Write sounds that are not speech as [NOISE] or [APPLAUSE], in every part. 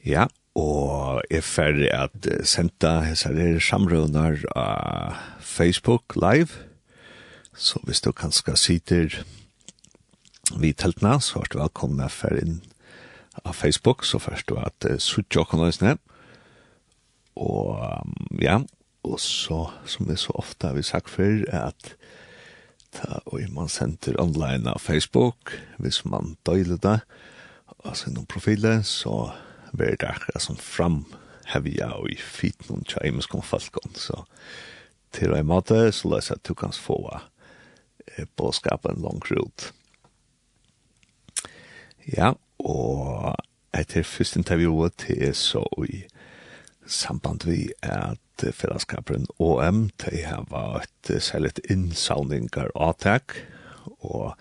Ja, og jeg ferdig at senda hessar her samrøvnar av Facebook Live. Så hvis du kanskje sitter vi teltna, så er du velkomna ferdig inn av Facebook, så først du at suttje og konøysene. Og ja, og så, som vi så ofte har vi sagt før, er at ta og man sender online av Facebook, hvis man døyler det, altså noen profiler, så være der, som fram hevja og i fit noen tjeimus kom falkon, så til en måte så løs at du kan få eh, bådskapen langt route Ja, og etter første intervjuet til så i samband vi at fellesskaperen OM, de har vært særlig innsavninger avtak, og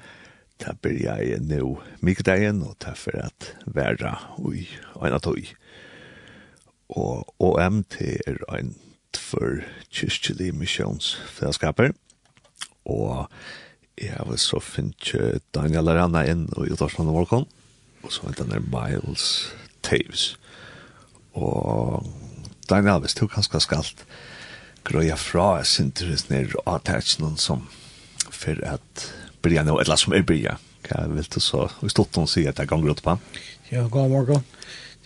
det blir jeg nå mykdagen, og det er for at være i øyne tog. Og OMT er en for kyrkjelig misjonsfellesskaper, og jeg har så finnet Daniel Arana inn og i Jotarsland og Volkon, og så heter han Miles Taves. Og Daniel, hvis du kanskje skalt grøya fra, jeg synes det er noen som for at börja nu, eller som är börja. Kan jag vill du så, vi stort hon säger att det gånger ut på. Ja, god morgon.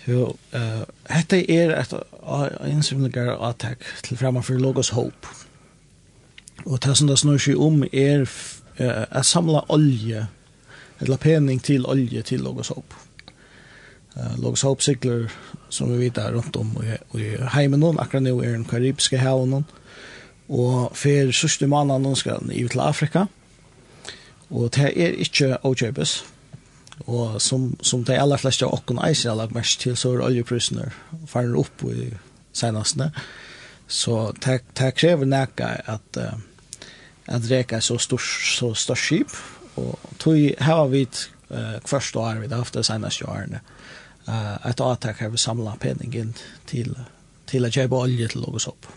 Jo, eh hetta er at einsumlegar attack til framan for logos hope. Og som det snur sig um er at samla olje, eller pening til olje til logos hope. Eh logos hope sigler som vi vita rundt om og i heimen noen akkurat nu er den karibiske havnen og fer sørste mannen skal i til Afrika. Og det er ikke åkjøpes. Og som, som de aller fleste av åkken eiser har lagt mest til, så er oljeprisene farer opp i senestene. Så det, det krever nækka at, at reka er så stort, så stort skip. Og tog her har vi uh, første år vi har haft det seneste årene. Uh, et avtak har vi samlet penningen til, til å kjøpe olje til å gå opp.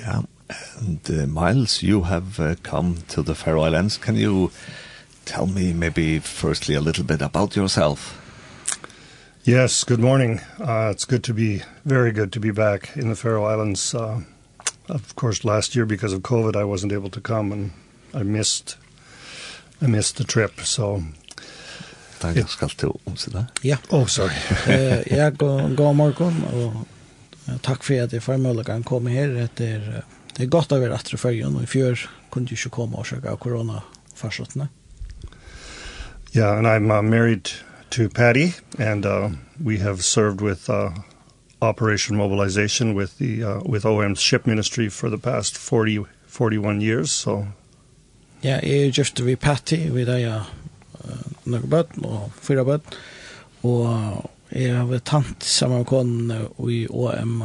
Ja, And uh, Miles, you have uh, come to the Faroe Islands. Can you tell me maybe firstly a little bit about yourself? Yes, good morning. Uh, it's good to be, very good to be back in the Faroe Islands. Uh, of course, last year because of COVID, I wasn't able to come and I missed, I missed the trip. So Takk yeah. skal til omse da. Ja. Oh, sorry. uh, [LAUGHS] ja, god, god morgen, og takk for at jeg får mulighet å komme her etter uh, det er godt att vara rätt og färgen och i fjör kunde ju inte komma och söka corona försottna. Yeah, and I'm uh, married to Patty and uh, we have served with uh, operation mobilization with the uh, with OM's ship ministry for the past 40 41 years so Ja, jeg er gift ved Patty, vi der uh, nok bøtt og fyra bøtt, og Jeg har tant sammen med konen i OM,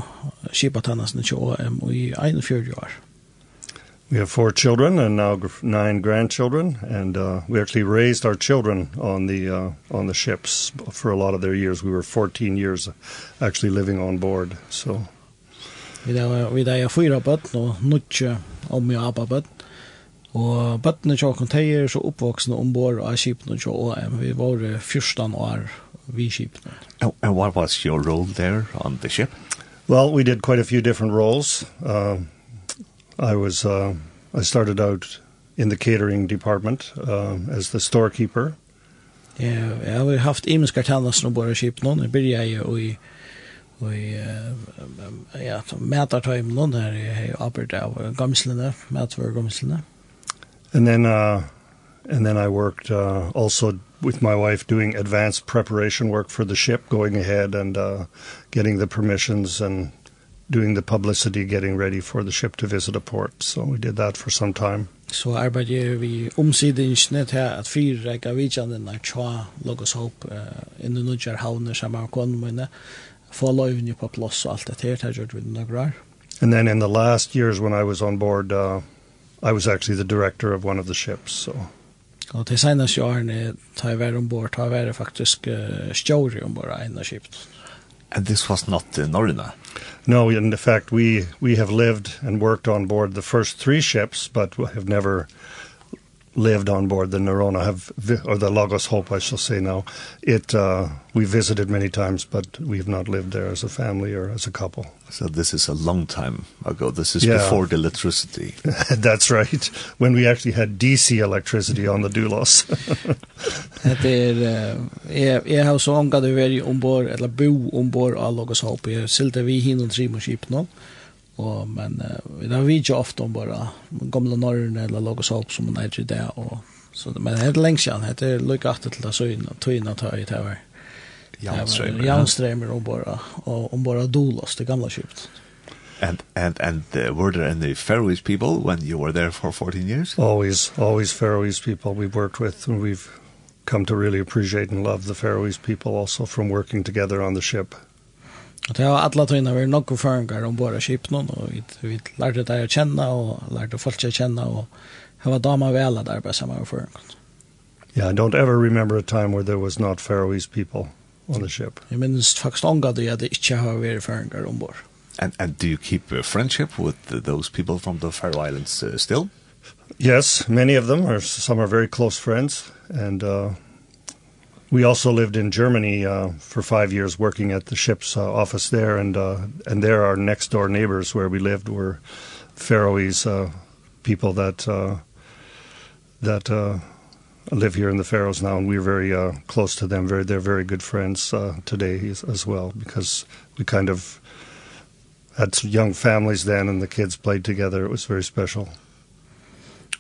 Kipatannasen hennes til OM i 41 år. We have four children and now nine grandchildren and uh we actually raised our children on the uh on the ships for a lot of their years. We were 14 years actually living on board. So Vi där vi där fyra but och nutje om jag abba barn. Og bøttene tjåkon teier så oppvoksne ombord av skipen og tjå OM. Vi var 14 år we ship. And, and what was your role there on the ship? Well, we did quite a few different roles. Uh, I was uh, I started out in the catering department uh, as the storekeeper. Ja, jag har haft imiska tjänster och bara skip någon. Jag började ju i i ja, mätar tajm någon här i Albert av Gamslene, mätar Gamslene. And then uh and then I worked uh also with my wife doing advanced preparation work for the ship, going ahead and uh, getting the permissions and doing the publicity, getting ready for the ship to visit a port. So we did that for some time. Så arbeider vi omsidingsne til at fire rekker vidtjandene tja Logos Hope uh, the nødgjør havner sammen med mine få løyvene på plass og alt det her, det gjør vi noen. And then in the last years when I was on board, uh, I was actually the director of one of the ships, so... Og til seneste årene tar jeg være ombord, tar jeg være faktisk uh, stjåri ombord av ene skipt. And this was not uh, Norina? No, in fact, we, we have lived and worked on board the first three ships, but have never lived on board the Nerona. Have or the Lagos Hope I shall say now. It uh we visited many times but we have not lived there as a family or as a couple. So this is a long time ago. This is yeah. before the electricity. [LAUGHS] That's right. When we actually had DC electricity on the Dulos. Det är jag jag har så angat över ombord eller bo ombord av Lagos Hope. Still the vi hinner tre skip nu no? Og, men uh, da vi jo ofte om bare gamle norrene eller logos opp som man er i det. Og, så, men det er lenge siden, det er lykke alltid til det in tøyene tar i det her. Janstremer. Janstremer om bara, og om bara dolos, det gamla kypt. And and and uh, were there any Faroese people when you were there for 14 years? Always, always Faroese people we've worked with and we've come to really appreciate and love the Faroese people also from working together on the ship. Og det var alla tøyna vi nokku føringar om båda skipnån, og vi, vi lærte det å kjenne, og lærte folk å kjenne, og det var dama vi alle der bare sammen med føringar. Yeah, I don't ever remember a time where there was not Faroese people on the ship. Jeg minns faktisk ånga det at det ikke har vært føringar om bord. And, and do you keep a friendship with those people from the Faroe Islands uh, still? Yes, many of them. Are, some are very close friends, and... Uh, We also lived in Germany uh, for 5 years working at the ship's uh, office there, and uh, and there our next door neighbors where we lived were Faroese uh, people that uh, that uh, live here in the Faroes now, and we're very uh, close to them. Very, they're very good friends uh, today as, as well because we kind of had some young families then, and the kids played together. It was very special.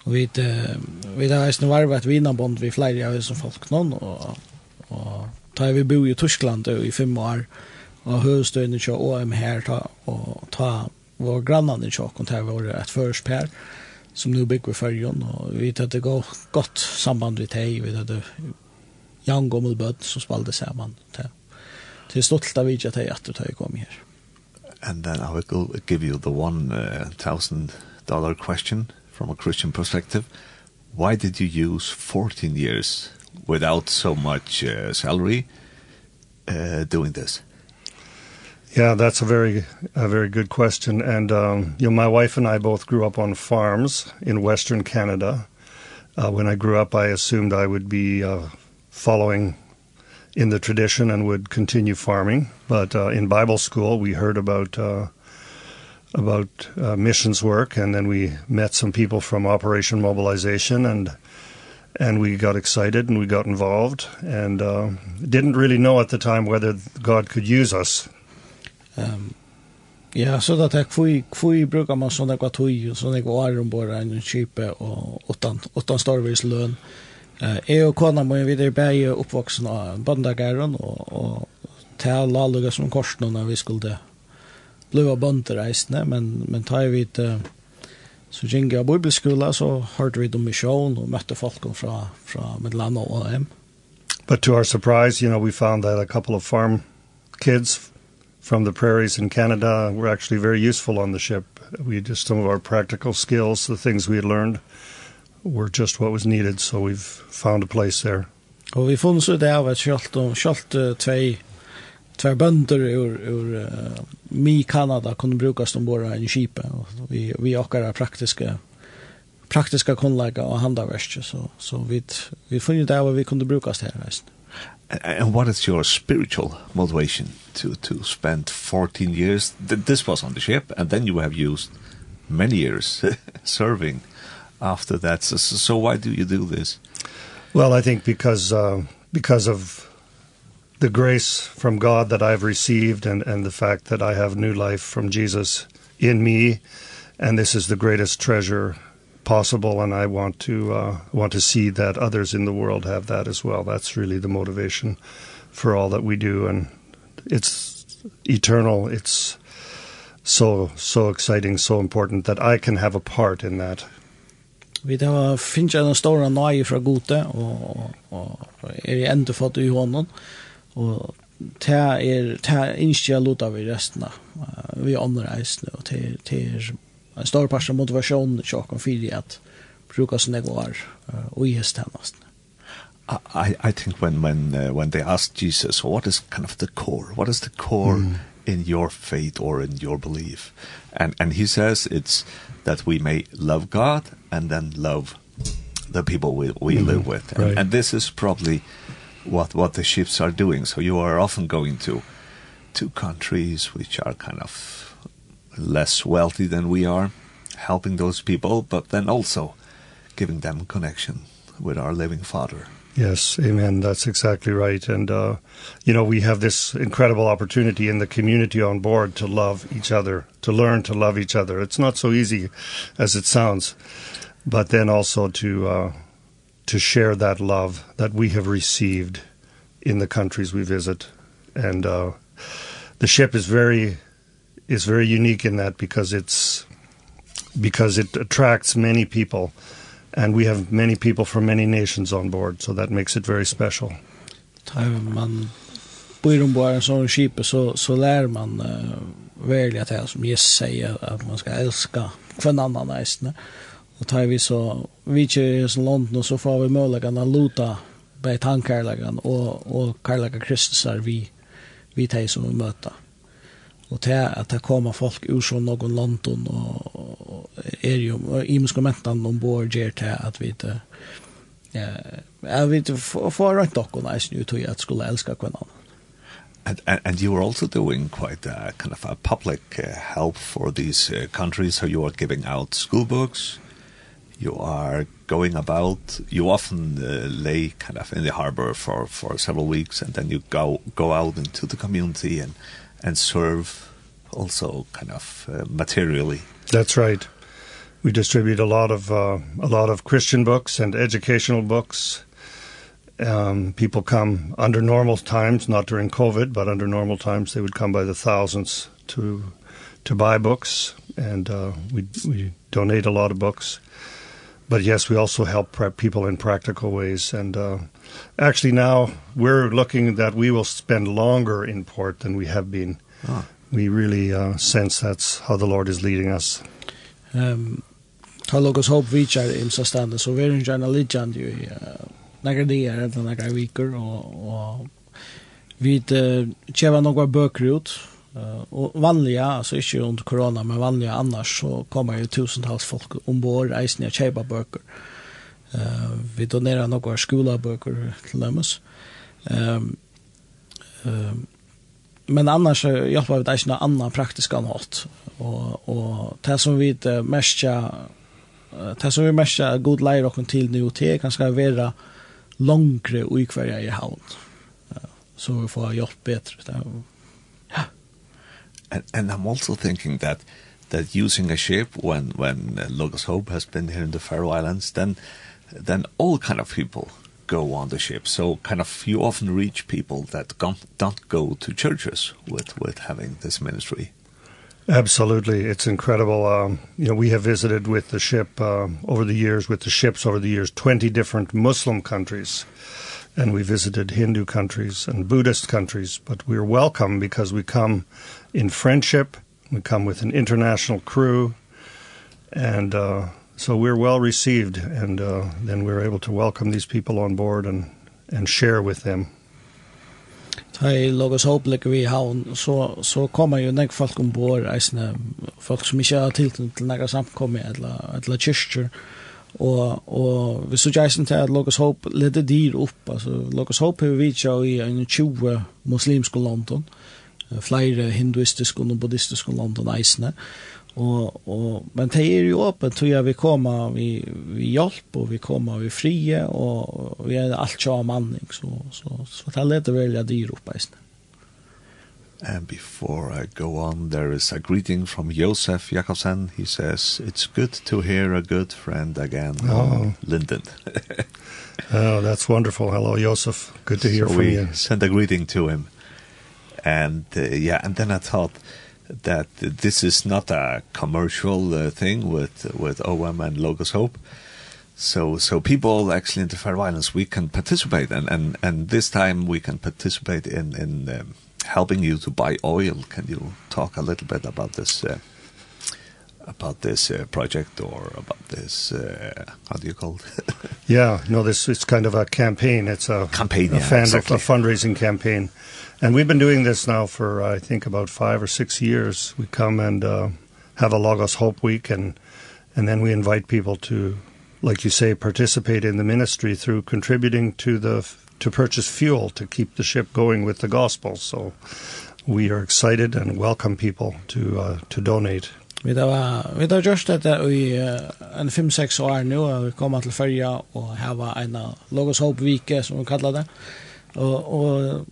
Vi uh, vi har snarare varit vinnarbond vi flera av som folk någon och Og ta vi bo i Tyskland i fem år, og høyestøyene til OM her, ta, og ta vår grannene til åkken, der vår et førspær, som nu bygger fyrjon, og vi hadde godt samband vi teg, vi hadde Jan Gommel Bød som spalte sammen til, til stolt av vidja teg at du kom her. And then I will give you the one uh, thousand dollar question from a Christian perspective. Why did you use 14 years without so much uh, salary uh, doing this? Yeah, that's a very a very good question and um you know my wife and I both grew up on farms in western Canada. Uh when I grew up I assumed I would be uh following in the tradition and would continue farming, but uh in Bible school we heard about uh about uh, missions work and then we met some people from Operation Mobilization and and we got excited and we got involved and uh didn't really know at the time whether God could use us. Um Ja, så da tek fui fui brukar man sånne kva tui, og sånne kva arum bara enn kipe og åttan, åttan starvis løn. Eh, jeg og kona må vi videre bäge oppvoksen av bandagæren, og, og til alle som korsna när vi skulle blåa bønder reisende, men, men tar vi til Så gikk jeg bibelskola, så hørte vi om misjon og møtte folk fra, fra Midland og AM. But to our surprise, you know, we found that a couple of farm kids from the prairies in Canada were actually very useful on the ship. We just, some of our practical skills, the things we had learned, were just what was needed, so we've found a place there. Og vi funnet ut av at selv om selv tvei tvær bønder ur, ur uh, mi Kanada kunde brukas om bara en kipe och vi vi åkar praktiska praktiska konlägga och handavärst så så vi vi funnet där vad vi kunde brukas här resten. And what is your spiritual motivation to to spend 14 years this was on the ship and then you have used many years [LAUGHS] serving after that so, so why do you do this? Well, I think because uh, because of the grace from God that I've received and and the fact that I have new life from Jesus in me and this is the greatest treasure possible and I want to uh want to see that others in the world have that as well. That's really the motivation for all that we do and it's eternal. It's so so exciting, so important that I can have a part in that. Vi da finnes en stor store nøye fra Gote, og, og er i enda fatt i hånden og det er, det er ikke jeg lot av i resten av, vi andre reisene, og det, det er en stor part av motivasjonen til åkken for at bruka sånne går og i hestennast. I, I think when, when, uh, when they asked Jesus, what is kind of the core? What is the core mm. in your faith or in your belief? And, and he says it's that we may love God and then love the people we, we mm. live with. And, right. and this is probably what what the ships are doing so you are often going to to countries which are kind of less wealthy than we are helping those people but then also giving them connection with our living father Yes, amen. That's exactly right. And, uh, you know, we have this incredible opportunity in the community on board to love each other, to learn to love each other. It's not so easy as it sounds, but then also to, uh, to share that love that we have received in the countries we visit and uh the ship is very is very unique in that because it's because it attracts many people and we have many people from many nations on board so that makes it very special. Time man bor ombord en sån skip så så lär man uh, välja det som Jesus säger att man ska älska för annan nästan. Og tar vi så, vi ikke i London, så får vi muligheten å luta bæt han og, og kærleggen Kristus er vi, vi tar som vi møter. Og til at det kommer folk ur sånn noen London og, og er jo, og imenskommenten ombord gjør til at vi ikke, ja, jeg vet, få rønt dere nesten ut at jeg skulle elske hverandre. And, and, and you are also doing quite a kind of a public uh, help for these uh, countries. So you are giving out school books, you are going about you often uh, lay kind of in the harbor for for several weeks and then you go go out into the community and and serve also kind of uh, materially. That's right. We distribute a lot of uh, a lot of christian books and educational books. Um people come under normal times not during covid but under normal times they would come by the thousands to to buy books. And uh we we donate a lot of books but yes, we also help prep people in practical ways. And uh, actually now we're looking that we will spend longer in port than we have been. Ah. We really uh, sense that's how the Lord is leading us. Um, ta lukas hopp vitjar im så stande, så vi er jo gjerne lidjande jo i nekka dier, eller nekka viker, og, og vi uh, tjeva noen ut, Uh, og vanliga, altså ikke under korona, men vanliga annars, så kommer jo tusentals folk ombord, eisen og kjeipa bøker. Uh, vi donerer noen skolabøker til dømes. Ehm um, men annars hjelper vi det ikke noe annet praktisk och Og, og det som vi mest det som vi mest god leir okken til nu til kan skal være langre og i hver jeg i havn. Så vi får hjelp bedre. Det er and, and I'm also thinking that that using a ship when when uh, Logos Hope has been here in the Faroe Islands, then then all kind of people go on the ship. So kind of you often reach people that don't go to churches with with having this ministry. Absolutely. It's incredible. Um, you know, we have visited with the ship uh, over the years, with the ships over the years, 20 different Muslim countries and we visited Hindu countries and Buddhist countries, but were welcome because we come in friendship, we come with an international crew, and uh, so we're well received, and uh, then were able to welcome these people on board and, and share with them. Hei, Logos Hoplik vi haun, så, så kommer jo nek folk ombord, eisne, folk som ikke har tiltid til nekka samkommi, eller, eller kyrkjer, Og, og vi så jaisen til at Logos Hope ledde dyr opp, altså Logos Hope har vi vidtja i en 20 muslimske London, flere hinduistiske og buddhistiske London eisne og, og, men det er jo åpent, tror jeg vi kommer vi, vi hjelp, og vi kommer vi frie, og, vi er alt tja manning, så, så, så, så det ledde velja dyr opp eisene. And before I go on, there is a greeting from Josef Jakobsen. He says, it's good to hear a good friend again, oh. Linden. [LAUGHS] oh, that's wonderful. Hello, Josef. Good to hear so from we you. send a greeting to him. And uh, yeah, and then I thought that this is not a commercial uh, thing with, with OM and Logos Hope. So so people actually in the fair violence we can participate and and and this time we can participate in in um, helping you to buy oil. Can you talk a little bit about this uh, about this uh, project or about this uh, how do you call it? [LAUGHS] yeah, no this it's kind of a campaign. It's a campaign, a, yeah, fan, exactly. a fundraising campaign. And we've been doing this now for I think about 5 or 6 years. We come and uh, have a Logos Hope week and and then we invite people to like you say participate in the ministry through contributing to the to purchase fuel to keep the ship going with the gospel. So we are excited and welcome people to uh, to donate. Vi da vi da just at vi en 5-6 år nu og vi kommer til Ferja og hava en Logos Hope vike som vi kallar det. Og og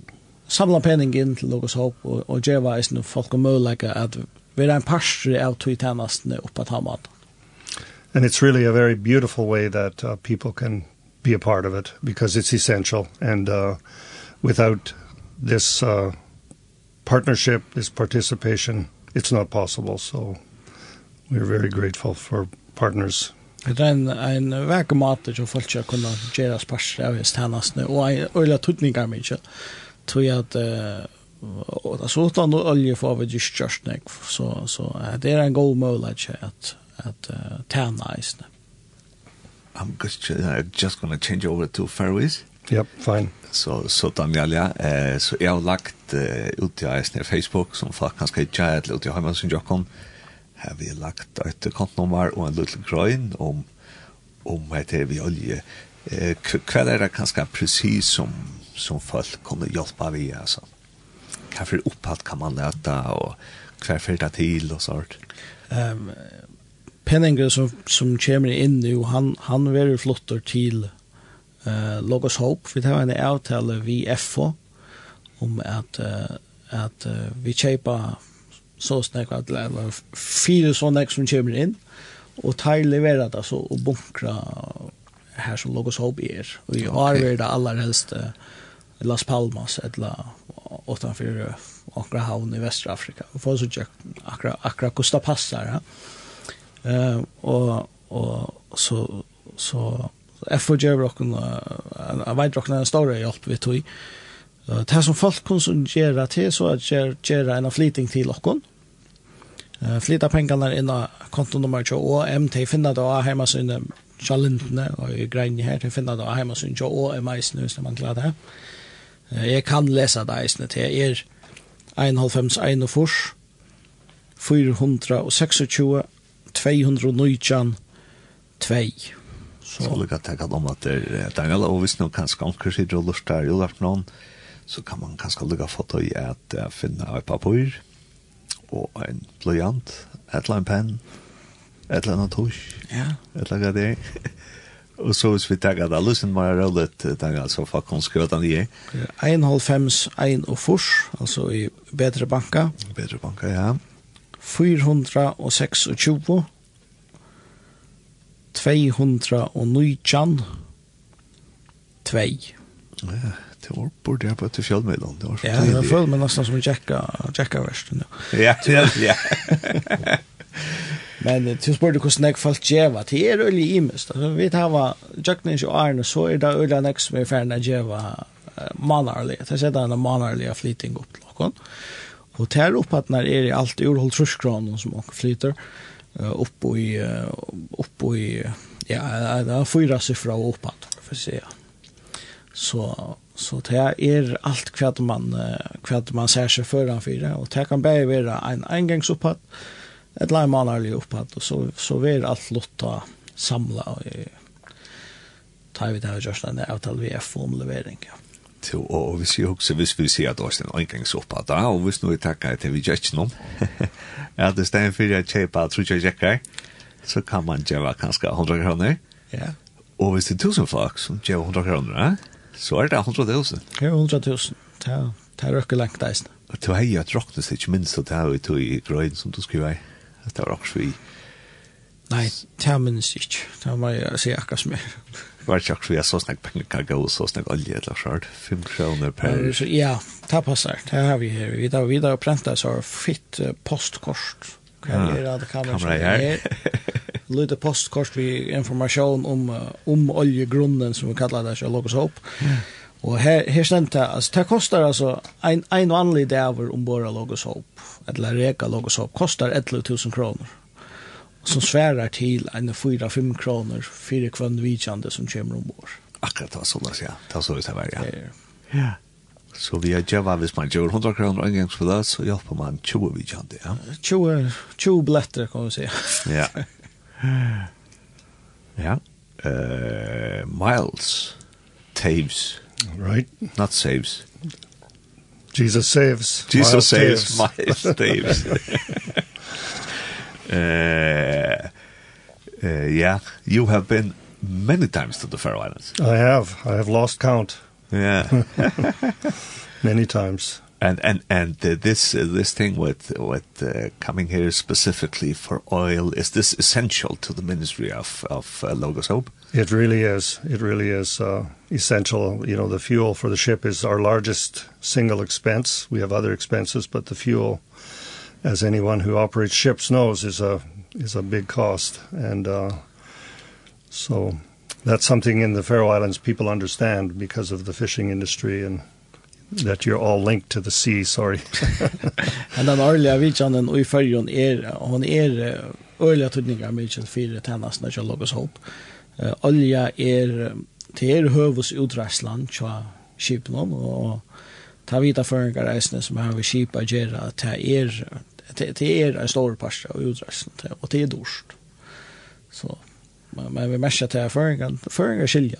samla penning inn til Logos Hope og og geva is nu folk og like at vi er en pastor av to tennast oppe at Tamat. And it's really a very beautiful way that uh, people can be a part of it because it's essential. And uh, without this uh, partnership, this participation, it's not possible. So we're very grateful for partners. Det er en, en vekk måte som folk skal kunne gjøre spørsmål av hans tjenestene, og en øyla tutninger mye, tror jeg at og det så utan olje får vi just kjørst, så, så det er en god mål at, at, uh, tjene eisene. I'm just, uh, just going to change over to Faroese. Yep, fine. Så så ja, eh så jag har lagt eh, ut till Eisner Facebook som folk kan ska chatta eller ut i hemma som jag kom. Har vi lagt ett kontonummer och en liten grön om om vad det vi olje eh kvar är det kanske precis som som folk kommer hjälpa vi alltså. Kaffe uppåt kan man äta och kvar för det till och sånt. Ehm um, penninger som, som kommer inn nu, han, han vil flottor til uh, Logos Hope. Vi tar en avtale vi FO om at, uh, at uh, vi kjøper så snakk, at det er fire sånne som kommer inn, og tar leverer det så, og bunkra her som Logos Hope er. Og vi har okay. vært det aller helst uh, Las Palmas, eller utanför akra havn i Västra Afrika. Och får så tjockt akra, akra Costa Passar. Ja? Eh og och så så FOJ rocken jag vet rocken en story hjelp vi tog. Uh, Det som folk konsumerar till så at gjør, gjør en flyting til dere. Uh, flytta pengarna inn av kontonummer til OM til finna det av hjemmesynet til Lindene og i greiene her til finna det av hjemmesynet til OM eisen hvis man klarer det. Uh, jeg kan lese det eisen til er 1,5 fors 426 219 2. Så lukka tenka om at det er Daniel, og hvis noen kanskje anker sitter og lurt der julart noen, så kan man kanskje lukka foto i at uh, finne et papur, og en blyant, et eller annet penn, et eller annet tusj, ja. et eller annet det. og så hvis vi tenker at det er var rullet, Daniel, så altså for kun skrøtan i. 1,5, 1 og furs, altså i bedre banka. Bedre banka, ja. Ja 426 219 2 Ja, det var bort jeg på til fjellmiddagen. Det var så ja, jeg føler meg nesten som en jekka-versen. Ja, ja, ja. [LAUGHS] Men til spør du hvordan jeg falt djeva, det er øyelig imest. Altså, vi tar hva og Arne, så er det øyelig nek som er ferdig djeva manarlig. Det er det en manarlig flyting opp til. Och tar upp att när är det allt ur håll truskran som åker flyter upp i upp i ja, det fyra siffra og opp at for för se. Så så det är allt kvad man kvad man ser sig föran fyra och det kan bara vara en engångsuppåt ett lime månadlig uppåt och så så är allt lotta samla i tar vi det her just den där avtal vi är formulering. Ja til å hvis jeg husker, hvis vi sier at Øystein omgang så på da, og hvis nå jeg takker til vi gjør ikke noen, at [LAUGHS] det stedet for jeg kjøper tror jeg jekker, så kan man gjøre kanskje 100 kroner. Ja. Og hvis det er tusen folk som gjør 100 kroner, så er det 100 000. Ja, 100 000. Ja, det er ikke lengt det. Og til hei, jo at råknes ikke minst at det er jo i grøyden som du skriver. At det er også vi. Nei, det er minst ikke. Det er bare å si akkurat som jeg var ikke akkurat så snakk penger kan gå, så snakk olje eller skjørt. 5 kroner per... Ja, det passer. Det har vi her. Vi har videre prentet så fitt postkort. Kan vi gjøre det kamera her? Lite postkort vi informasjon om, om oljegrunnen, som vi kallar det, så låg oss opp. Og her, her stendt det, altså, det koster altså en, en vanlig dæver om bare låg oss opp, eller reka låg oss opp, koster 11 000 kroner som svärar til en 4-5 kroner for kvann vidjande som kommer ombord. Akkurat det var sånn, ja. Det var så det var, ja. Ja. Så vi har jobbat, hvis man gjør 100 kroner en gång för det, så hjelper man 20 vidjande, ja. 20, 20 billetter, kan vi si. ja. Ja. Uh, Miles. Taves. Right. Not saves. Jesus saves. Jesus Miles saves. Taves. Miles Taves. [LAUGHS] [LAUGHS] Uh, uh, yeah, you have been many times to the Faroe Islands. I have. I have lost count. Yeah. [LAUGHS] many times. And and and uh, this uh, this thing with with uh, coming here specifically for oil is this essential to the ministry of of uh, Logos Hope? It really is. It really is uh, essential. You know, the fuel for the ship is our largest single expense. We have other expenses, but the fuel as anyone who operates ships knows is a is a big cost. And uh so that's something in the Faroe Islands people understand because of the fishing industry and that you're all linked to the sea sorry. [LAUGHS] And den årliga vitchanen i färjan är hon er årliga tudningar mykje fyrir för når jeg logos loggas hopp olja er til er høvus utreisland tja skipnon og ta vita føringar reisne som har vi skipa gera. Ta er det är en stor pasta och utresten och det är dorst. Så men vi märker att det är föringen, föringen skiljer.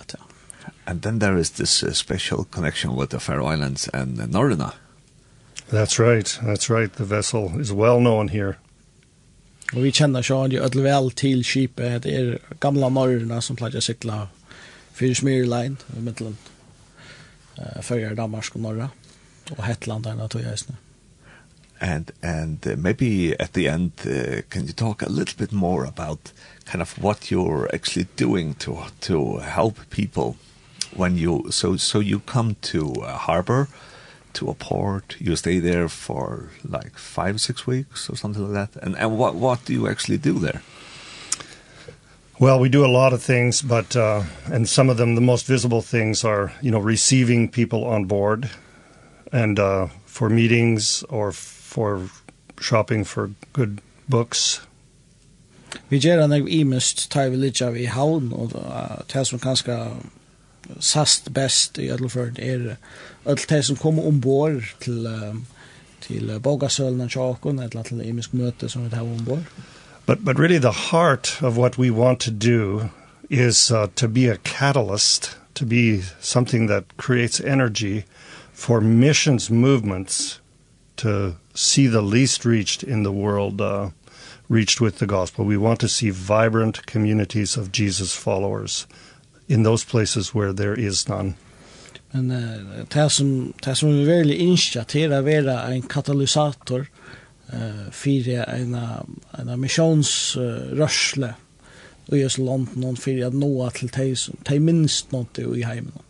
And then there is this uh, special connection with the Faroe Islands and uh, Norrena. That's right. That's right. The vessel is well known here. Och vi känner så att det väl till skipet det är gamla Norrena som placerar cykla för Smyrlein i Midland. Eh uh, för Danmark och norra och Hetland där tror nu and and uh, maybe at the end uh, can you talk a little bit more about kind of what you're actually doing to to help people when you so so you come to a harbor to a port you stay there for like 5 6 weeks or something like that? And and what what do you actually do there? Well, we do a lot of things, but uh and some of them the most visible things are, you know, receiving people on board. And uh for meetings or for shopping for good books. Vi gjør han imest tar vi litt av i havn, og det som kanskje sast best i Ødelford er alt det som kommer ombord til, til Bogasølen og Tjakon, eller til imisk møte som vi tar ombord. But, but really the heart of what we want to do is uh, to be a catalyst, to be something that creates energy for missions movements to see the least reached in the world uh, reached with the gospel. We want to see vibrant communities of Jesus followers in those places where there is none. Men uh, det som, det som vi virkelig innskjer til å være en katalysator uh, for en, en missions uh, i Østland, for å nå til de minst noe i heimen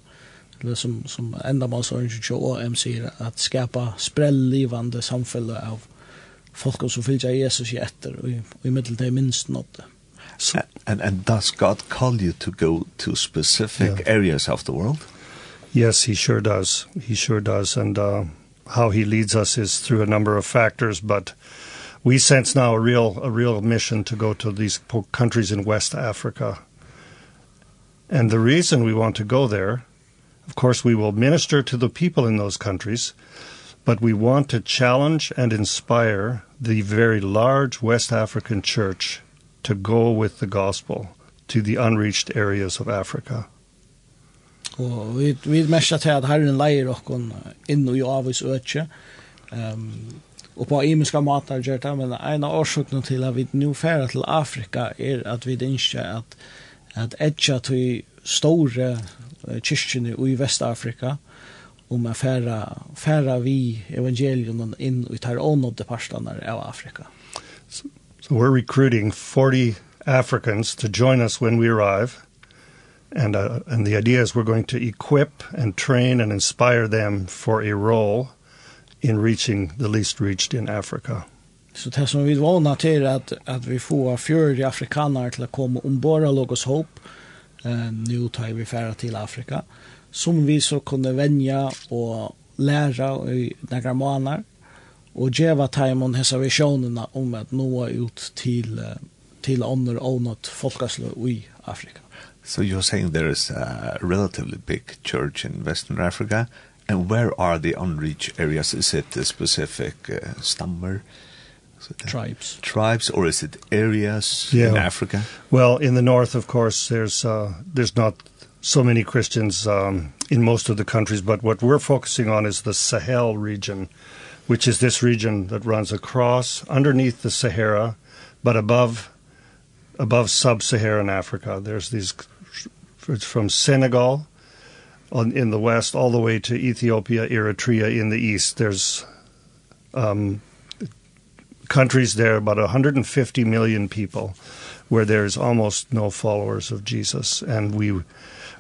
eller som, som enda man så ikke AM sier, at skapa sprellivande samfunn av folk som fylgjer Jesus i etter, og i, og i middel minst nådde. So, and, and does God call you to go to specific yeah. areas of the world? Yes, he sure does. He sure does. And uh, how he leads us is through a number of factors, but we sense now a real a real mission to go to these countries in West Africa. And the reason we want to go there Of course, we will minister to the people in those countries, but we want to challenge and inspire the very large West African church to go with the gospel to the unreached areas of Africa. Og vi, vi mestja til at Herren leier okkon inn og i avvis øtje, um, og på imiska matar gjør det, men en av årsøkene til at vi nu færa til Afrika er at vi innskjer at, at etja til store kyrkjene i Vestafrika om å færa, færa vi evangelien inn i tar ånådde parstene av Afrika. So, so we're recruiting 40 Africans to join us when we arrive. And, uh, and the idea is we're going to equip and train and inspire them for a role in reaching the least reached in Africa. Så det som vi vana til at, at vi får 40 afrikaner til å komme ombord av Logos Hope, eh, nu tar vi färra till Afrika som vi så kunde vänja och lära i några månader och geva tajmon hessa visionerna om att nå ut till till andra något folkaslö i Afrika. So you're saying there is a relatively big church in Western Africa and where are the unreached areas is it a specific uh, stammer? tribes. Tribes, or is it areas yeah. in Africa? Well, in the north, of course, there's uh, there's not so many Christians um, in most of the countries, but what we're focusing on is the Sahel region, which is this region that runs across underneath the Sahara, but above above sub-Saharan Africa. There's these it's from Senegal on in the west all the way to Ethiopia, Eritrea in the east. There's um countries there about 150 million people where there's almost no followers of Jesus. And we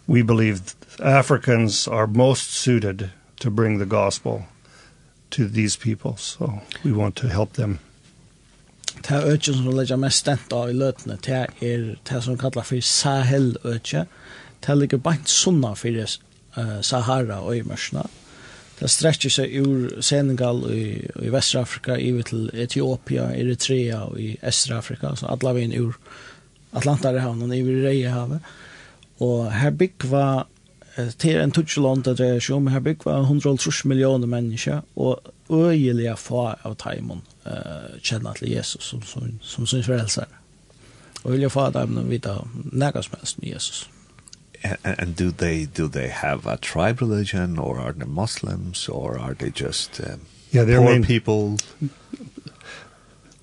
we believe Africans are most suited to bring the gospel to these people. So we want to help them. Ta økje som leggja mest stenta i løtene ta er ta som kallar for Sahel økje ta ligger bant sunna fyrir Sahara og i mørsna det strekker seg ur Senegal i, i Vestafrika, i til Etiopia, Eritrea og i Estrafrika, så alle veien ur Atlantarhavnen, i Reihavet. Og her byggva til en tutsjeland det dreier seg om, her byggva 130 millioner mennesker, og øyelige få av Taimon uh, kjenner til Jesus som, som, som sin frelser. Og vilja få dem vite nægast helst med Jesus and, and do they do they have a tribe religion or are they Muslims or are they just um, yeah, they're poor main, people?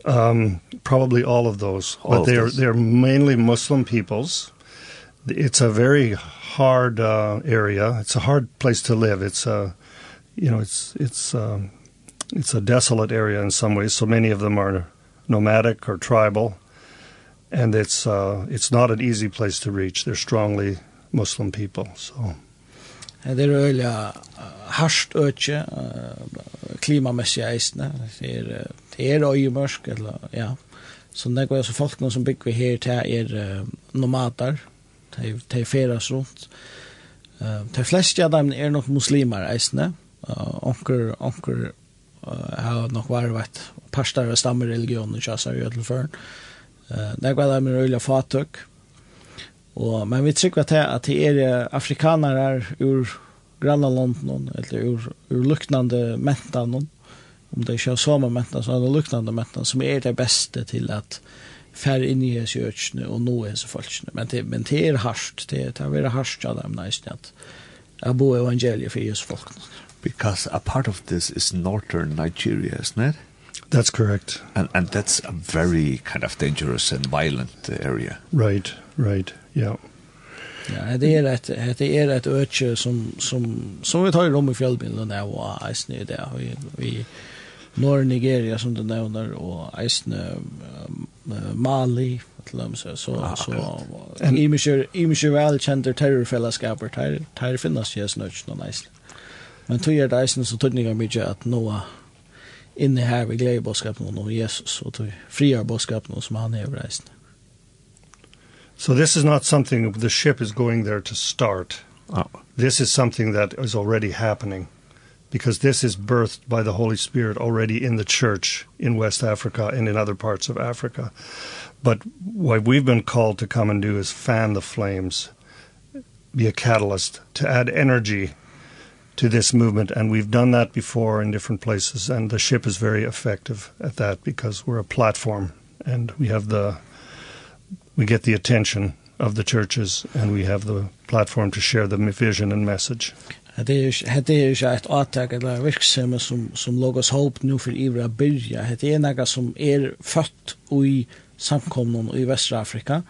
Um, probably all of those, all but of they're those. they're mainly Muslim peoples. It's a very hard uh, area. It's a hard place to live. It's a you know, it's it's um, it's a desolate area in some ways. So many of them are nomadic or tribal and it's uh it's not an easy place to reach. They're strongly Muslim people. So. Det er øyelig harsht øyne, klimamessig eisne, Det er, det er øyemørsk, eller, ja. Så det er så folk som bygger her til er nomader, til feras rundt. De fleste av dem er nok muslimer eisene. Onker, onker har nok vært parstar og stammereligioner, kjassar i ødelføren. Det er øyelig fatøk. Og, men vi trykker det, at det er afrikanere ur grannalanden, eller ur, ur luknande mentan, om det ikke er mentan, så er det luknande mentan, som er det beste til at fær inn i hese gjøtsene og nå hese folkene. Men det, men det er harsht, det, det er veldig harsht av dem næsten at jeg bor evangeliet for hese folkene. Because a part of this is northern Nigeria, isn't it? That's correct. And and that's a very kind of dangerous and violent area. Right, right. Yeah. Ja, det är ett det är ett öke som som som vi tar om i fjällbilden där och isne där och i norr Nigeria som du nämner och isne Mali till dem så så så imisher imisher väl känner terrorfällskaper där där finnas ju snöch någon nice. Men tog är det isne så tog ni mycket att Noah inne her vi gleder bådskapen Jesus og tog friar boskapen som han er reist. So this is not something the ship is going there to start. Oh. This is something that is already happening because this is birthed by the Holy Spirit already in the church in West Africa and in other parts of Africa. But what we've been called to come and do is fan the flames, be a catalyst, to add energy to this movement and we've done that before in different places and the ship is very effective at that because we're a platform and we have the we get the attention of the churches and we have the platform to share the vision and message. Det er det er ju ett åtag eller verksamma som som logos hope nu för Ivra byrja. Det er några som er fött i samkomnen i Västra Afrika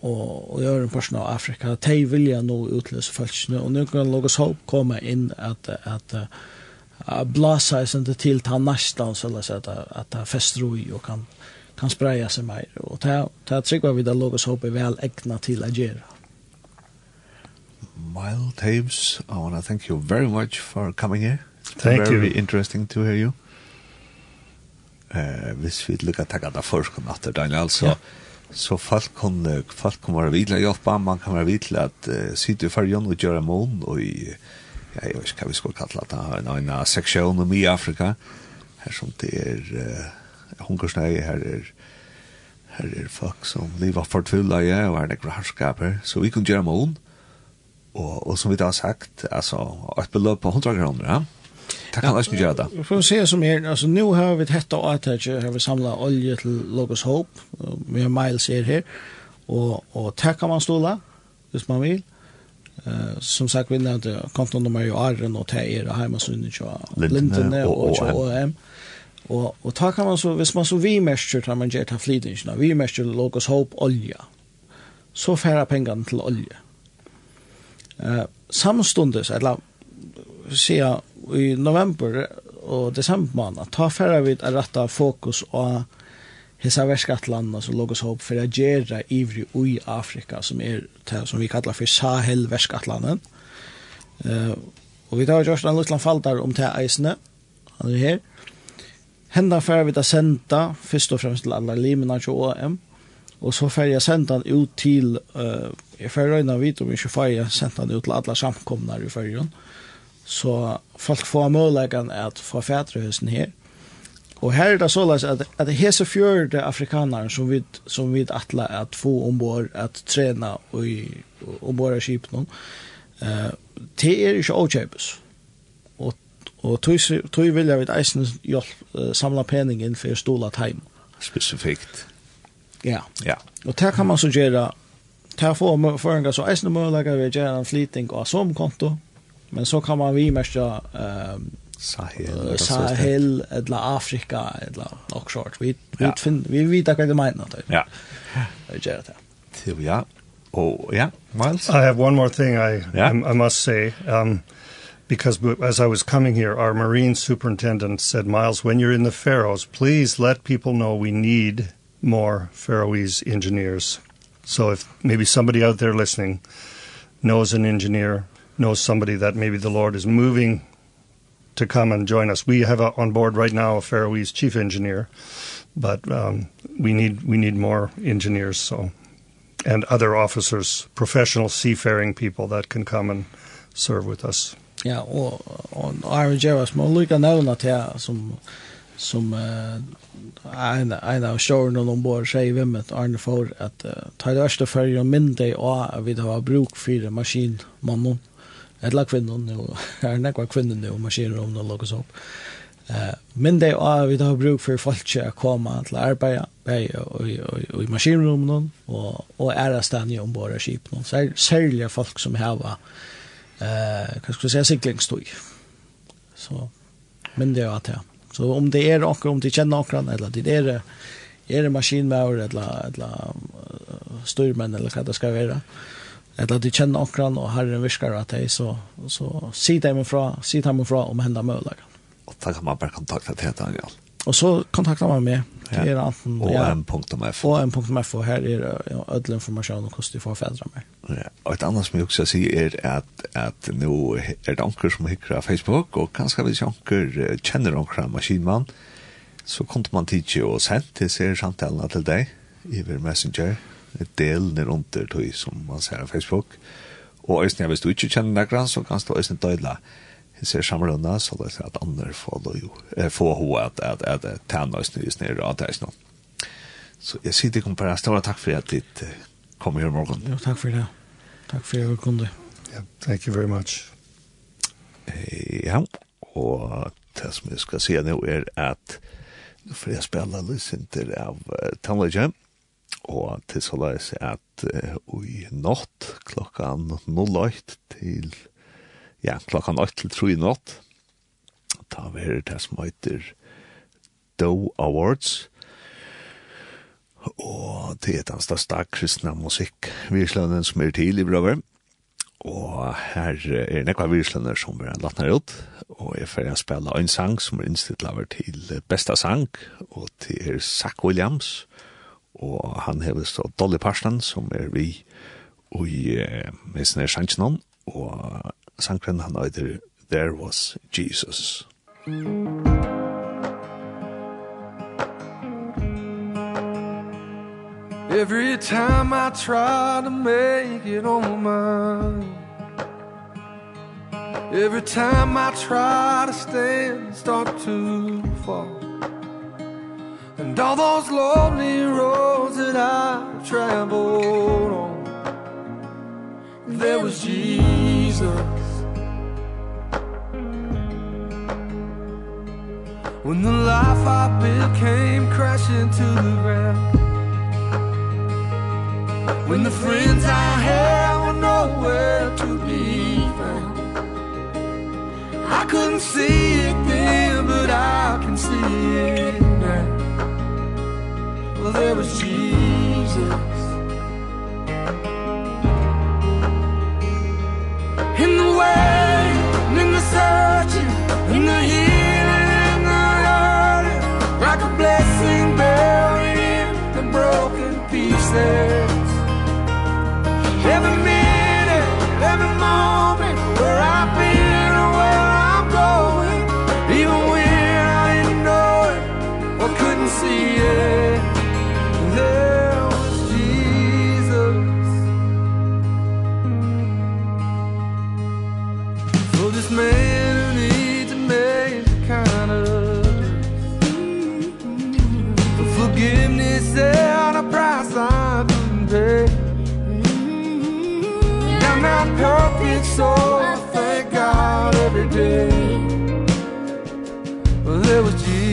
og, og gjør en person av Afrika, de vilja nå utløse følelsene, og nu kan Logas Hope komme inn at, at, at blasa seg ikke til ta næstan, så la seg at, at det fester og kan, kan spreia seg mer. Og det er trygg vi da Logas Hope er vel egna til å gjøre. Mile Taves, I want to thank you very much for coming here. It's thank very you. Very interesting to hear you. Uh, hvis vi lykker å takke deg først, Daniel, så... Yeah så folk kan folk kan vara vidla hjälpa man kan vara vidla att uh, sitta i färjan och göra mån och i ja, jag vet inte vad vi ska kalla det här en, en sektion i Afrika. Här som det är uh, hungersnöj här är här är folk som lever förtvilla ja, och är det harskaper så vi kan göra mån och, och som vi har sagt alltså ett belopp på 100 kronor ja? Det kan også gjøre det. For å se som her, altså nå har vi hett og atetje, har vi samlet olje til Logos Hope, vi har miles her her, og, og det kan man ståle, hvis man vil. Uh, som sagt, vi nevnte kontonummer i Arren og det er heimasunnet og Lintene og OM. Og, og ta kan man så, hvis man så vi mestrer, tar man gjør ta flytingsene, vi mestrer Logos Hope olja, så færre pengene til olje. Uh, samstundes, eller sier i november og december måned, ta færre vi å rette fokus og hesa verskattlanda som låg oss hopp for å gjøre ivrig i Afrika som er det som vi kallar for Sahel verskattlanden. Uh, og vi tar jo en liten fall der om til eisene. Han er her. Henda færre vi å senda, først og fremst til alle limene til OM, og så færre jeg senda han ut til, uh, jeg færre øyne vidt om ikke færre jeg senda han ut til alle samkomne i færre. Så folk får möjligheten att få fäderhusen här. Och här är det så att att, att hese fjörde afrikaner som vi som vi attla att få ombord att träna och i ombord skip någon. Eh uh, det är ju ochepes. Och och tog vill jag vid isen hjälp uh, samla penningen för stola time specifikt. Ja. Ja. Och där kan man så göra där får man så isen möjligheten att göra en flytning av som konto Men så kan man vi mest ja eh Sahel, Sahel eller Afrika eller något sånt. Vi vi finn vi vet vad det menar då. Ja. Det gör det. Till ja. Oh, ja. Miles. I have one more thing I yeah. I, I must say um because as I was coming here, our marine superintendent said, Miles, when you're in the Faroes, please let people know we need more Faroese engineers. So if maybe somebody out there listening knows an engineer knows somebody that maybe the Lord is moving to come and join us. We have a, on board right now a Faroese chief engineer, but um, we need we need more engineers so and other officers, professional seafaring people that can come and serve with us. Ja, og, og Aaron Jervis må lukka nevne til som, som uh, ein en av sjårene ombord sier vi med Arne for at uh, ta det første for å minne og vi har bruk for maskinmannen eller kvinnen, nu, er det några kvinnor nu, maskiner om någon lokas upp. Uh, men det är vi har bruk for folk att komma till og, i maskinrummen og, og ära stanna ombord av skipen. Så særlig folk som har eh, skal skulle si, siklingstøy. Så, men det er att det. Så om det er några, om de kjenner några, eller det er det, det maskinmauer, eller, eller styrmenn, eller hva det ska vara eller at de kjenner okran og herren viskar at de, så, så si dem fra, si dem fra om henda mølagen. Og da kan man bare kontakta til Daniel. Og så kontakter man meg. Ja. Er anten, ja, OM.f. OM.f, og her er ja, ødel informasjon om hvordan de får fedre meg. Ja. Og et annet som jeg også sier er at, at nå er det anker som hikker av Facebook, og kanskje hvis anker kjenner anker av maskinmann, så kom man tidsi og sendt til seg samtalen til deg, Iver Messenger. Ja ett del ner under tog som man ser på Facebook. Och ösnen, hvis du inte känner några så kan du ösnen døyla Jag ser samrunda så det är at andre får då eh, Få ho att, att, att, att tända just ner av att det nå. Så jag sitter kom på det. Stora tack för att ditt kom här morgen. Jo, tack för det. Tack för att jag kunde. Ja, thank you very much. Ja, och det som jeg ska si nu är att nå får jag spela lite av Tanlegend. Og til så leis at uh, i natt klokkan 08 til ja, klokkan 8 til 3 i natt ta ver det som heter Doe Awards. Og det er den største kristne musikk virslønnen som er til i Brøver og her er nekva virslønner som er latnar ut og jeg får spela en sang som er innstilt laver til besta sang og til er Zach Williams og han hever så Dolly Parson, som er vi i uh, Messner Sanchinon, og sangren han heter There Was Jesus. Every time I try to make it on my Every time I try to stand, start to fall. And all those lonely roads that I've traveled on There was Jesus. When the life I built came crashing to the ground When the friends I had were nowhere to be found I couldn't see it then, but I can see it now well, there was Jesus. In the way, in the searching, in the healing, in the hurting Like a blessing buried in the broken pieces. so I thank God every day. Well, There was Jesus.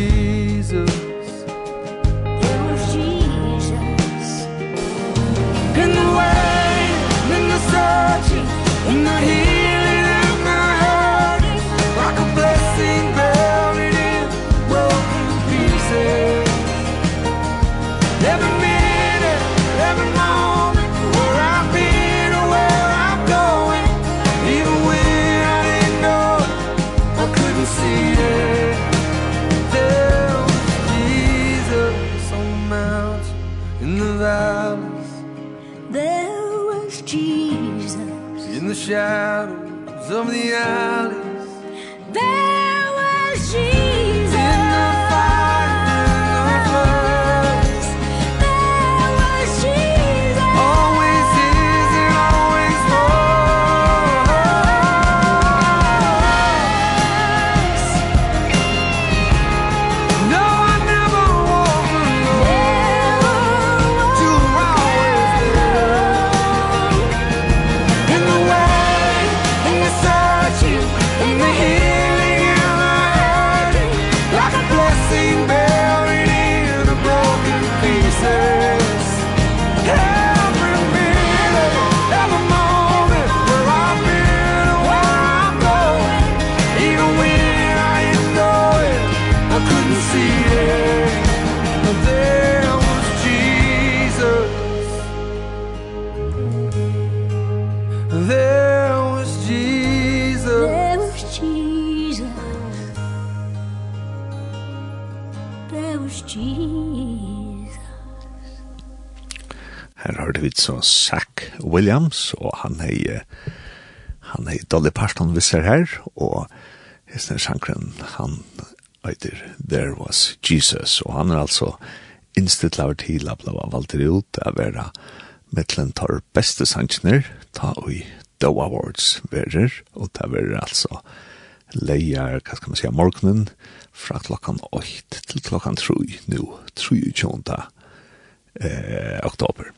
Zach Williams, og han er han er Dolly Parton visser her, og hesten sjankren, han heiter There Was Jesus, og han er altså innstittlaver til at bli valgt ut av vera mittlen tar beste sankner, ta ui Doe Awards verer, og det verer altså leier, hva skal man si, morgenen fra klokkan 8 til klokkan 3 nu, 3 eh, oktober.